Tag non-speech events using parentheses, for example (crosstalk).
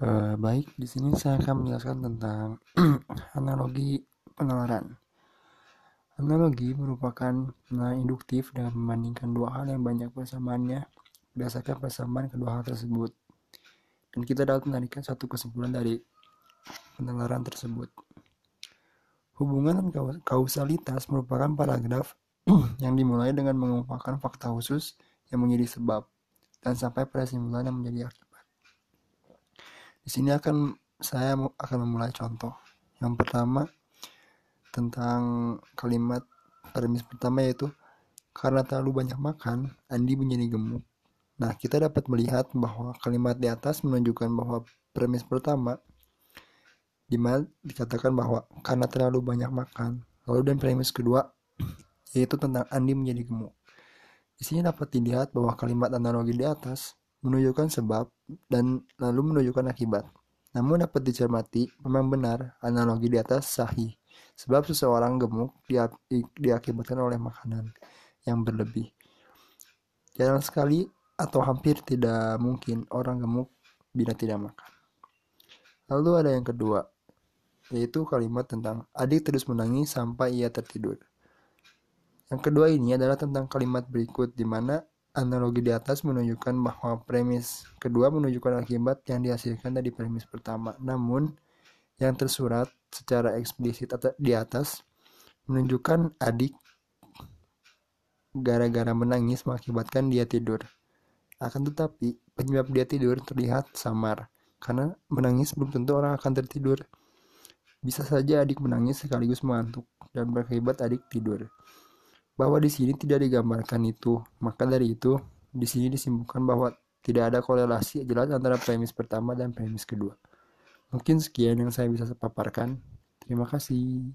Uh, baik, di sini saya akan menjelaskan tentang (clears throat) analogi penalaran. Analogi merupakan penalaran induktif dengan membandingkan dua hal yang banyak persamaannya berdasarkan persamaan kedua hal tersebut. Dan kita dapat menarikkan satu kesimpulan dari penalaran tersebut. Hubungan dan kausalitas merupakan paragraf (clears throat) yang dimulai dengan mengumpulkan fakta khusus yang menjadi sebab dan sampai pada kesimpulan yang menjadi akibat. Di sini akan saya akan memulai contoh. Yang pertama tentang kalimat premis pertama yaitu karena terlalu banyak makan, Andi menjadi gemuk. Nah, kita dapat melihat bahwa kalimat di atas menunjukkan bahwa premis pertama di mana dikatakan bahwa karena terlalu banyak makan. Lalu dan premis kedua yaitu tentang Andi menjadi gemuk. Di sini dapat dilihat bahwa kalimat analogi di atas menunjukkan sebab dan lalu menunjukkan akibat. Namun dapat dicermati, memang benar analogi di atas sahih, sebab seseorang gemuk diakibatkan oleh makanan yang berlebih. Jarang sekali atau hampir tidak mungkin orang gemuk bila tidak makan. Lalu ada yang kedua, yaitu kalimat tentang adik terus menangis sampai ia tertidur. Yang kedua ini adalah tentang kalimat berikut di mana Analogi di atas menunjukkan bahwa premis kedua menunjukkan akibat yang dihasilkan dari premis pertama. Namun, yang tersurat secara eksplisit di atas menunjukkan adik gara-gara menangis mengakibatkan dia tidur. Akan tetapi, penyebab dia tidur terlihat samar, karena menangis belum tentu orang akan tertidur. Bisa saja adik menangis sekaligus mengantuk, dan berakibat adik tidur bahwa di sini tidak digambarkan itu. Maka dari itu, di sini disimpulkan bahwa tidak ada korelasi jelas antara premis pertama dan premis kedua. Mungkin sekian yang saya bisa paparkan. Terima kasih.